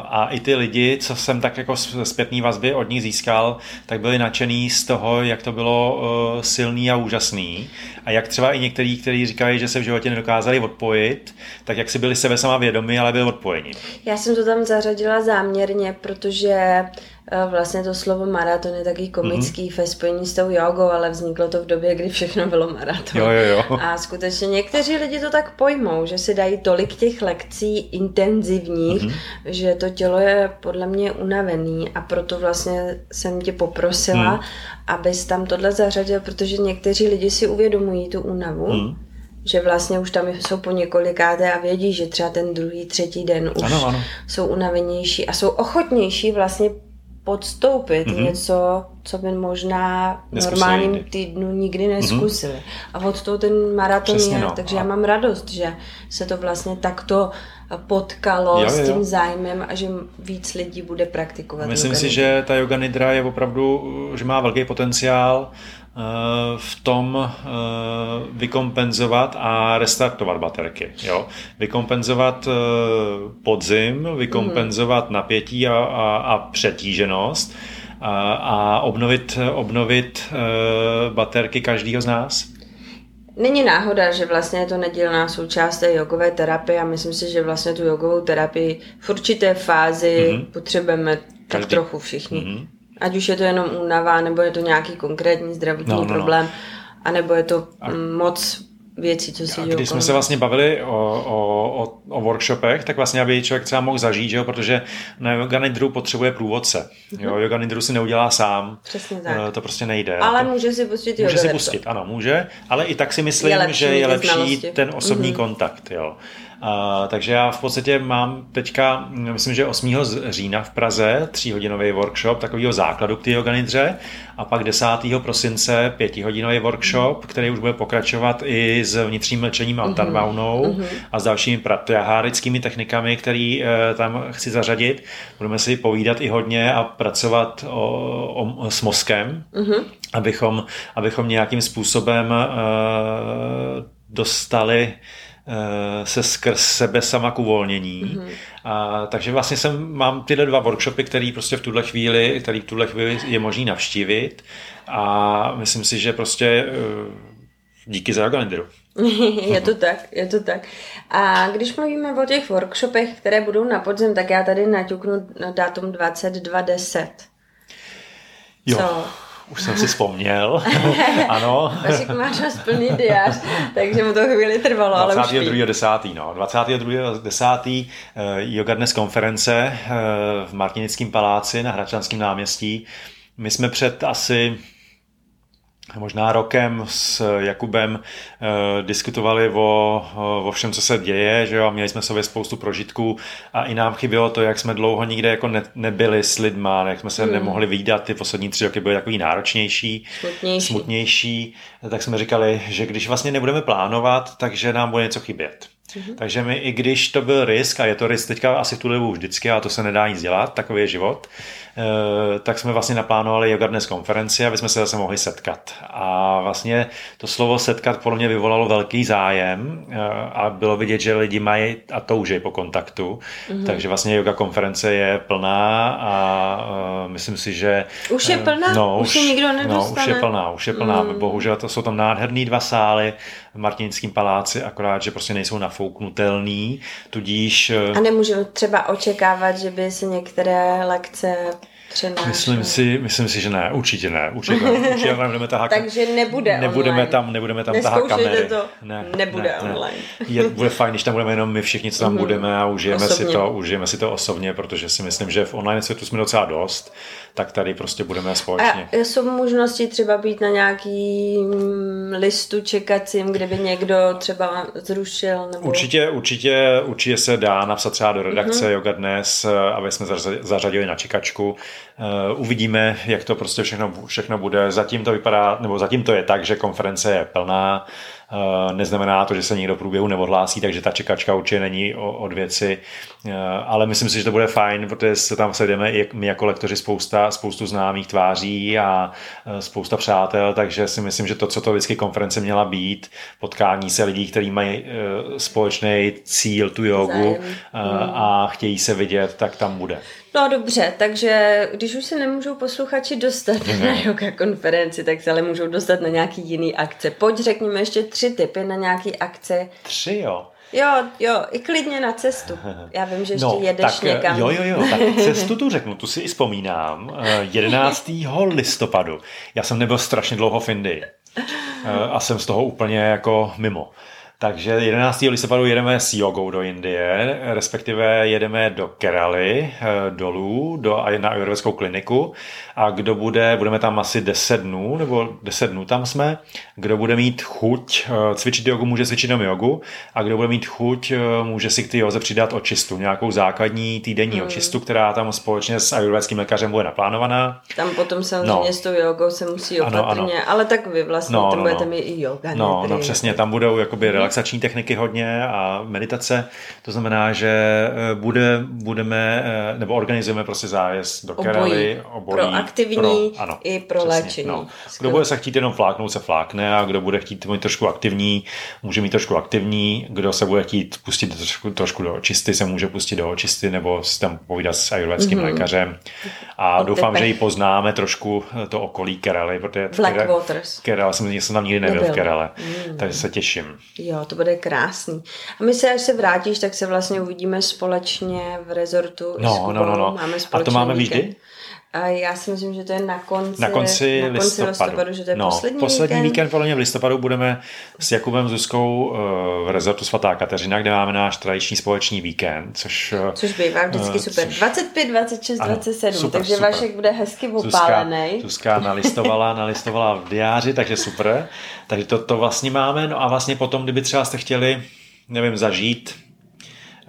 a i ty lidi, co jsem tak jako zpětný vazby od nich získal, tak byli nadšený z toho, jak to bylo uh, silný a úžasný a jak třeba i někteří, kteří říkají, že se v životě nedokázali odpojit, tak jak si byli sebe sama vědomi, ale byli odpojeni. Já jsem to tam zařadila záměrně, protože vlastně to slovo maraton je taky komický mm-hmm. ve spojení s tou jogou, ale vzniklo to v době, kdy všechno bylo maraton. Jo, jo, jo. A skutečně někteří lidi to tak pojmou, že si dají tolik těch lekcí intenzivních, mm-hmm. že to tělo je podle mě unavený a proto vlastně jsem tě poprosila, mm. abys tam tohle zařadil, protože někteří lidi si uvědomují tu únavu. Mm že vlastně už tam jsou po několikáté a vědí, že třeba ten druhý, třetí den už ano, ano. jsou unavenější a jsou ochotnější vlastně podstoupit mm-hmm. něco, co by možná v normálním týdnu nikdy mhm. neskusili. Mm-hmm. A od toho ten maraton Přesně, je, no. takže a... já mám radost, že se to vlastně takto potkalo jo, jo, jo. s tím zájmem a že víc lidí bude praktikovat. Myslím si, že ta yoga nidra je opravdu, že má velký potenciál v tom eh, vykompenzovat a restartovat baterky. Jo? Vykompenzovat eh, podzim, vykompenzovat mm. napětí a, a, a přetíženost a, a obnovit, obnovit baterky každého z nás. Není náhoda, že vlastně je to nedílná součást té jogové terapie a myslím si, že vlastně tu jogovou terapii v určité fázi mm-hmm. potřebujeme Každý. tak trochu všichni. Mm-hmm. Ať už je to jenom únava, nebo je to nějaký konkrétní zdravotní no, no, problém, no. anebo je to a... moc věcí, co si Když jsme se vlastně bavili o, o, o, o workshopech, tak vlastně, aby člověk třeba mohl zažít, že jo, protože na yoga nidru potřebuje průvodce. Mm-hmm. Jo, yoga nidru si neudělá sám. Přesně tak. Eh, to prostě nejde. Ale to, může si pustit Může si pustit, ano, může, ale i tak si myslím, je že je lepší znalosti. ten osobní mm-hmm. kontakt, jo. Takže já v podstatě mám teďka, myslím, že 8. října v Praze tříhodinový workshop takového základu k té organidře a pak 10. prosince pětihodinový workshop, který už bude pokračovat i s vnitřním mlčením a uh-huh. uh-huh. a s dalšími pratyahárickými technikami, které uh, tam chci zařadit. Budeme si povídat i hodně a pracovat o, o, s mozkem, uh-huh. abychom, abychom nějakým způsobem uh, dostali Eh, se skrz sebe sama k uvolnění. Mm-hmm. A, takže vlastně jsem, mám tyhle dva workshopy, které prostě v tuhle chvíli, který v tuhle chvíli je možný navštívit a myslím si, že prostě eh, díky za Organideru. je to tak, je to tak. A když mluvíme o těch workshopech, které budou na podzim, tak já tady naťuknu na dátum 22.10. Jo. Co? Už jsem si vzpomněl. ano. Vašek máš nás plný diář, takže mu to chvíli trvalo, ale 22. 10. No. 22. 10. Uh, Yoga Dnes konference uh, v Martinickém paláci na Hračanském náměstí. My jsme před asi možná rokem s Jakubem eh, diskutovali o, o všem, co se děje, že jo, měli jsme sobě spoustu prožitků a i nám chybělo to, jak jsme dlouho nikde jako ne, nebyli s lidma, jak jsme se hmm. nemohli výdat, ty poslední tři roky byly takový náročnější, smutnější. smutnější, tak jsme říkali, že když vlastně nebudeme plánovat, takže nám bude něco chybět. Mm-hmm. Takže my, i když to byl risk, a je to risk teďka asi v tu dobu vždycky, a to se nedá nic dělat, takový je život, Eh, tak jsme vlastně naplánovali Yoga Dnes konferenci, aby jsme se zase mohli setkat. A vlastně to slovo setkat pro mě vyvolalo velký zájem eh, a bylo vidět, že lidi mají a toužej po kontaktu. Mm-hmm. Takže vlastně yoga konference je plná a uh, myslím si, že... Už je plná? No, už, už nikdo nedostane? No, už je plná, už je plná. Mm. Bohužel to jsou tam nádherný dva sály v Martinském paláci, akorát, že prostě nejsou nafouknutelný, tudíž... A nemůžeme třeba očekávat, že by se některé lekce přenášet. Myslím si, myslím si, že ne, určitě ne. Určitě, ne, určitě nebudeme tahat, Takže nebude nebudeme online. tam, nebudeme tam tahat kamery. to, ne, nebude ne, online. Ne. Je, bude fajn, když tam budeme jenom my všichni, co tam mm-hmm. budeme a užijeme si, to, užijeme si to osobně, protože si myslím, že v online světu jsme docela dost tak tady prostě budeme společně. A jsou možnosti třeba být na nějaký mm, listu čekacím, kde by někdo třeba zrušil? Nebo... Určitě, určitě, určitě se dá napsat třeba do redakce mm-hmm. Yoga Dnes, aby jsme zařadili na čekačku. Eh, uvidíme, jak to prostě všechno, všechno bude. Zatím to vypadá, nebo zatím to je tak, že konference je plná. Eh, neznamená to, že se někdo v průběhu neodhlásí, takže ta čekačka určitě není od věci. Eh, ale myslím si, že to bude fajn, protože se tam sejdeme i my jako lektoři spousta, spoustu známých tváří a spousta přátel, takže si myslím, že to, co to vždycky konference měla být, potkání se lidí, kteří mají společný cíl, tu jogu a chtějí se vidět, tak tam bude. No dobře, takže když už se nemůžou posluchači dostat mm. na yoga konferenci, tak se ale můžou dostat na nějaký jiný akce. Pojď řekněme ještě tři typy na nějaký akce. Tři jo? Jo, jo, i klidně na cestu. Já vím, že ještě no, jedeš tak, někam. Jo, jo, jo, tak cestu tu řeknu, tu si i vzpomínám. 11. listopadu. Já jsem nebyl strašně dlouho v Indii. A jsem z toho úplně jako mimo. Takže 11. listopadu jedeme s jogou do Indie, respektive jedeme do Keraly eh, dolů do, na ayurvedskou kliniku a kdo bude, budeme tam asi 10 dnů, nebo 10 dnů tam jsme, kdo bude mít chuť eh, cvičit jogu, může cvičit jenom jogu a kdo bude mít chuť, eh, může si k ty joze přidat očistu, nějakou základní týdenní hmm. očistu, která tam společně s ayurvedským lékařem bude naplánovaná. Tam potom samozřejmě no. s tou jogou se musí opatrně, ano, ano. ale tak vy vlastně no, tam no, budete no. mít i yoga. No, no, přesně, tam budou jakoby hmm relaxační techniky hodně a meditace. To znamená, že eh, bude, budeme, eh, nebo organizujeme prostě zájezd do Keraly. Obojí. Pro aktivní pro, ano, i pro přesně, léčení. No. Kdo bude se chtít jenom fláknout, se flákne a kdo bude chtít mít trošku aktivní, může mít trošku aktivní. Kdo se bude chtít pustit trošku, trošku do očisty, se může pustit do očisty nebo si tam povídat s ayurvedským mm-hmm. lékařem. A o doufám, že ji poznáme trošku eh, to okolí Keraly, protože Blackwaters. Kerala jsem, jsem tam nikdy nebyl, nebyl. v Kerale, mm. takže se těším. Jo, to bude krásný. A my se, až se vrátíš, tak se vlastně uvidíme společně v rezortu no, no, no, no. Máme a to máme vždy? A já si myslím, že to je na konci, na konci, na konci listopadu. listopadu, že to je no, poslední, poslední víkend. víkend. podle mě v listopadu budeme s Jakubem Zuzkou eh, v rezortu Svatá Kateřina, kde máme náš tradiční společný víkend, což... Eh, což bývá vždycky uh, super. Což, 25, 26, ano, 27, super, takže super. Vašek bude hezky opálený. Zuzka, Zuzka nalistovala, nalistovala v diáři, takže super. Takže to, to vlastně máme. No a vlastně potom, kdyby třeba jste chtěli, nevím, zažít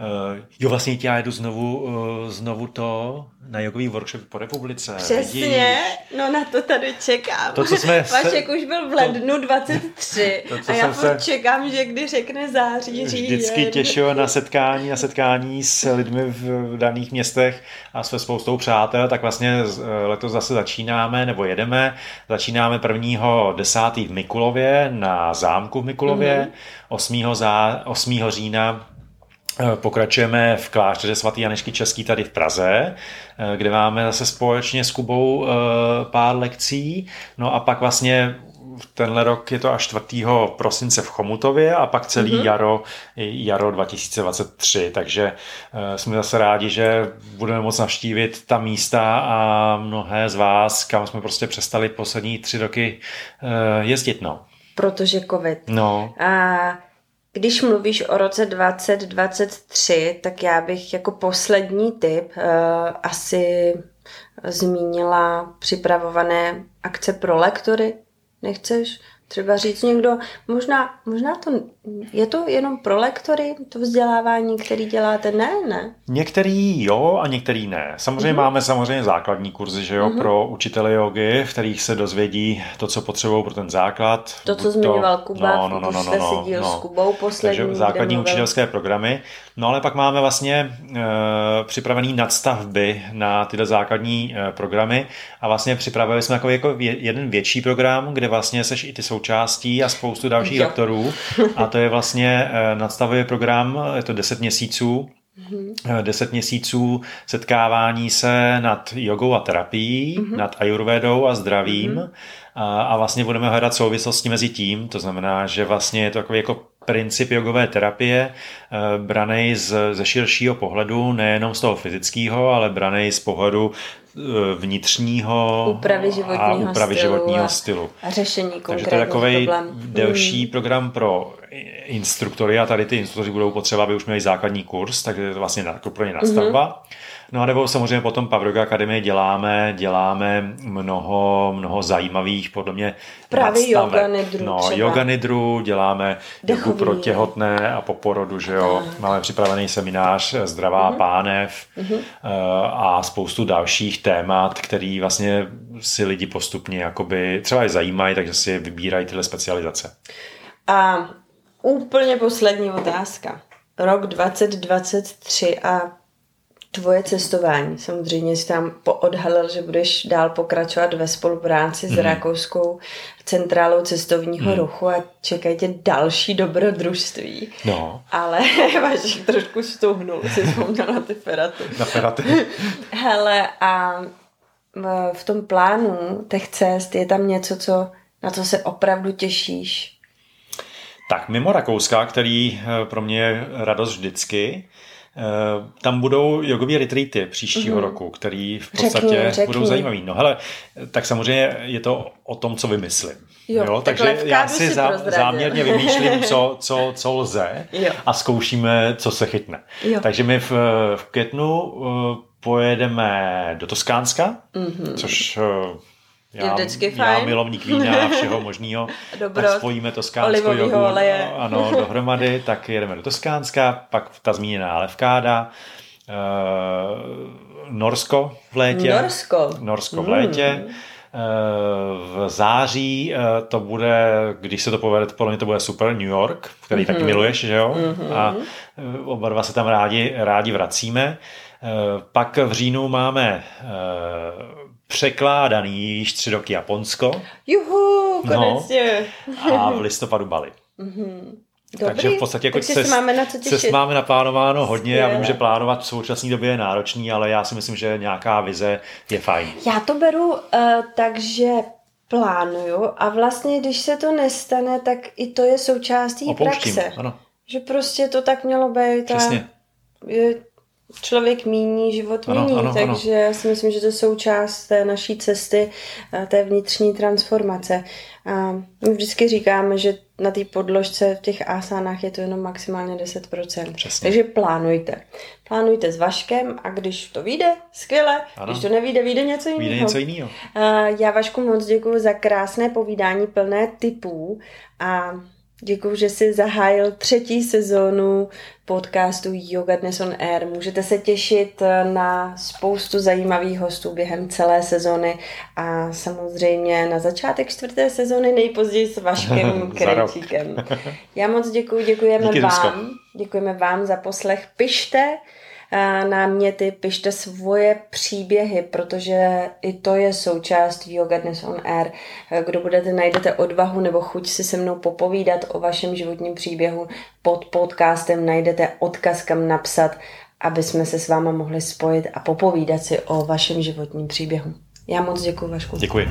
Uh, jo, vlastně já jedu znovu, uh, znovu to na jogový workshop po republice. Přesně, vidíš? no na to tady čekám. To, co jsme Vašek se... už byl v lednu to, 23 to, a já se... čekám, že kdy řekne září, říjen. Vždycky těšil na setkání, na setkání s lidmi v daných městech a se spoustou přátel, tak vlastně eh, letos zase začínáme, nebo jedeme, začínáme 1. 10. v Mikulově na zámku v Mikulově, mm-hmm. 8. Zá, 8. října pokračujeme v klášteře svatý Janešky Český tady v Praze, eh, kde máme zase společně s Kubou eh, pár lekcí. No a pak vlastně tenhle rok je to až 4. prosince v Chomutově a pak celý mm-hmm. jaro, jaro 2023, takže jsme zase rádi, že budeme moct navštívit ta místa a mnohé z vás, kam jsme prostě přestali poslední tři roky jezdit. No. Protože covid. No. A když mluvíš o roce 2023, tak já bych jako poslední tip uh, asi zmínila připravované akce pro lektory. Nechceš třeba říct někdo, možná, možná to je to jenom pro lektory, to vzdělávání, který děláte? Ne, ne. Některý jo a některý ne. Samozřejmě mm-hmm. máme samozřejmě základní kurzy, že jo, mm-hmm. pro učitele jogy, v kterých se dozvědí to, co potřebují pro ten základ. To, co zmiňoval Kuba, no, no, no, no, no, no, no. s Kubou poslední. Takže základní učitelské programy. No ale pak máme vlastně e, připravený nadstavby na tyhle základní e, programy a vlastně připravili jsme jako, jako jeden větší program, kde vlastně seš i ty součástí a spoustu dalších jo. lektorů a to je vlastně e, nadstavový program, je to 10 měsíců, Mm-hmm. Deset měsíců setkávání se nad jogou a terapií, mm-hmm. nad ayurvedou a zdravím mm-hmm. a, a vlastně budeme hledat souvislosti mezi tím, to znamená, že vlastně je to takový jako princip jogové terapie, eh, branej z, ze širšího pohledu, nejenom z toho fyzického, ale branej z pohledu eh, vnitřního úpravy životního, a úpravy stylu, životního stylu. A řešení Takže to je takový delší mm. program pro instruktory a tady ty instruktoři budou potřeba, aby už měli základní kurz, takže je to vlastně jako pro ně nastavba. Mm-hmm. No a nebo samozřejmě potom Pavroga Akademie děláme, děláme mnoho, mnoho zajímavých, podle mě, Právě yoga nidru No, třeba. yoga nidru, děláme jogu pro těhotné a po porodu, že jo. Tak. Máme připravený seminář Zdravá uh-huh. pánev uh-huh. a spoustu dalších témat, který vlastně si lidi postupně jakoby třeba je zajímají, takže si vybírají tyhle specializace. A úplně poslední otázka. Rok 2023 a tvoje cestování. Samozřejmě jsi tam odhalil, že budeš dál pokračovat ve spolupráci s mm. Rakouskou centrálou cestovního mm. ruchu a čekají tě další dobrodružství. No. Ale máš trošku stuhnul, si vzpomněl na ty feraty. Na feraty. Hele, a v tom plánu těch cest je tam něco, co, na co se opravdu těšíš? Tak mimo Rakouska, který eh, pro mě je radost vždycky, Eh, tam budou jogové retreaty příštího mm-hmm. roku, který v podstatě řekni, řekni. budou zajímavý. No hele, tak samozřejmě je to o tom, co vymyslím. Jo, jo, takže já si, si zá, záměrně vymýšlím, co, co, co lze jo. a zkoušíme, co se chytne. Jo. Takže my v, v květnu uh, pojedeme do Toskánska, mm-hmm. což já, je vždycky já fajn. milovník vína a všeho možného, tak spojíme Toskánsko jogu oleje. ano, dohromady, tak jedeme do Toskánska, pak ta zmíněná Levkáda, uh, Norsko v létě. Norsko. Norsko v létě. Mm. V září eh, to bude, když se to povede, podle mě to bude super, New York, který mm-hmm. taky miluješ, že jo? Mm-hmm. A oba dva se tam rádi, rádi vracíme. Pak v říjnu máme překládaný již tři roky Japonsko. Juhu, konečně. No, a v listopadu Bali. Mm-hmm. Dobrý, Takže v podstatě jako se máme na co těšit. máme naplánováno hodně. Já vím, že plánovat v současné době je náročný, ale já si myslím, že nějaká vize je fajn. Já to beru uh, tak, že plánuju a vlastně, když se to nestane, tak i to je součástí praxe. Ano. Že prostě to tak mělo být. Přesně. A je člověk míní, život míní, ano, ano, takže ano. já si myslím, že to je součást té naší cesty, té vnitřní transformace. A my vždycky říkáme, že na té podložce v těch asánách je to jenom maximálně 10%. Přesně. Takže plánujte. Plánujte s Vaškem a když to vyjde, skvěle. Ano. Když to nevíde, vyjde něco jiného. Vyjde něco jiného. Já Vašku moc děkuji za krásné povídání plné typů a Děkuji, že jsi zahájil třetí sezónu podcastu Yoga Dnes on Air. Můžete se těšit na spoustu zajímavých hostů během celé sezony a samozřejmě na začátek čtvrté sezóny nejpozději s Vaškem Krejčíkem. Já moc děkuji, děkujeme Díky, vám. Děkujeme vám za poslech. Pište náměty, pište svoje příběhy, protože i to je součást Yoga Dnes on Air. Kdo budete, najdete odvahu nebo chuť si se mnou popovídat o vašem životním příběhu, pod podcastem najdete odkaz, kam napsat, aby jsme se s váma mohli spojit a popovídat si o vašem životním příběhu. Já moc děkuji, Vašku. Děkuji.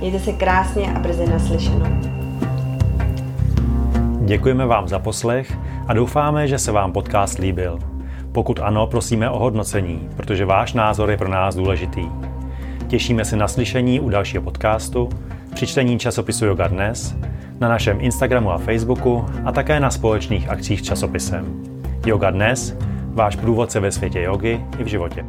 Mějte se krásně a brzy naslyšenou. Děkujeme vám za poslech a doufáme, že se vám podcast líbil. Pokud ano, prosíme o hodnocení, protože váš názor je pro nás důležitý. Těšíme se na slyšení u dalšího podcastu, při čtení časopisu Yoga Dnes, na našem Instagramu a Facebooku a také na společných akcích s časopisem. Yoga Dnes, váš průvodce ve světě jogy i v životě.